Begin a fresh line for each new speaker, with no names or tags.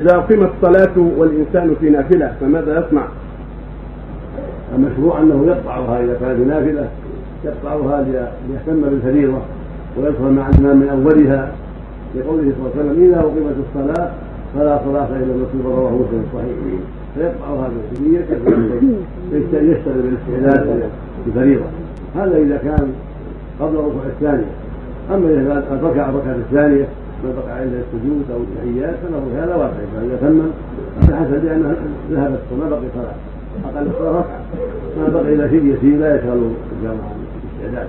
إذا أقيمت الصلاة والإنسان في نافلة فماذا يصنع؟
المشروع أنه يقطعها إذا كان في نافلة يقطعها ليهتم بالفريضة ويدخل مع الإمام من أولها لقوله صلى الله عليه وسلم إذا أقيمت الصلاة فلا صلاة إلا المكتوبة رواه مسلم الصحيح فيقطعها بالكلية يشتغل بالاستعداد للفريضة هذا إذا كان قبل الركوع الثانية. أما إذا ركع الركعة الثانية ما بقى عند السجود أو التحيات فله هذا واقع فإذا تمم فحسب لأنه ذهبت ما بقي صلاة. أقل الصلاة ما بقي إلا شيء يسير لا يشغل الجامعة. الاستعداد